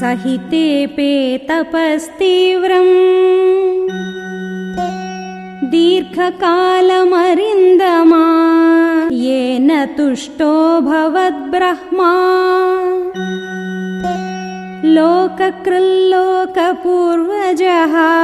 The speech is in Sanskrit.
सहिते पे तपस्तीव्रम्। दीर्घकालमरिन्दमा येन तुष्टो भवद्ब्रह्मा। लोककृल्लोकपूर्वजः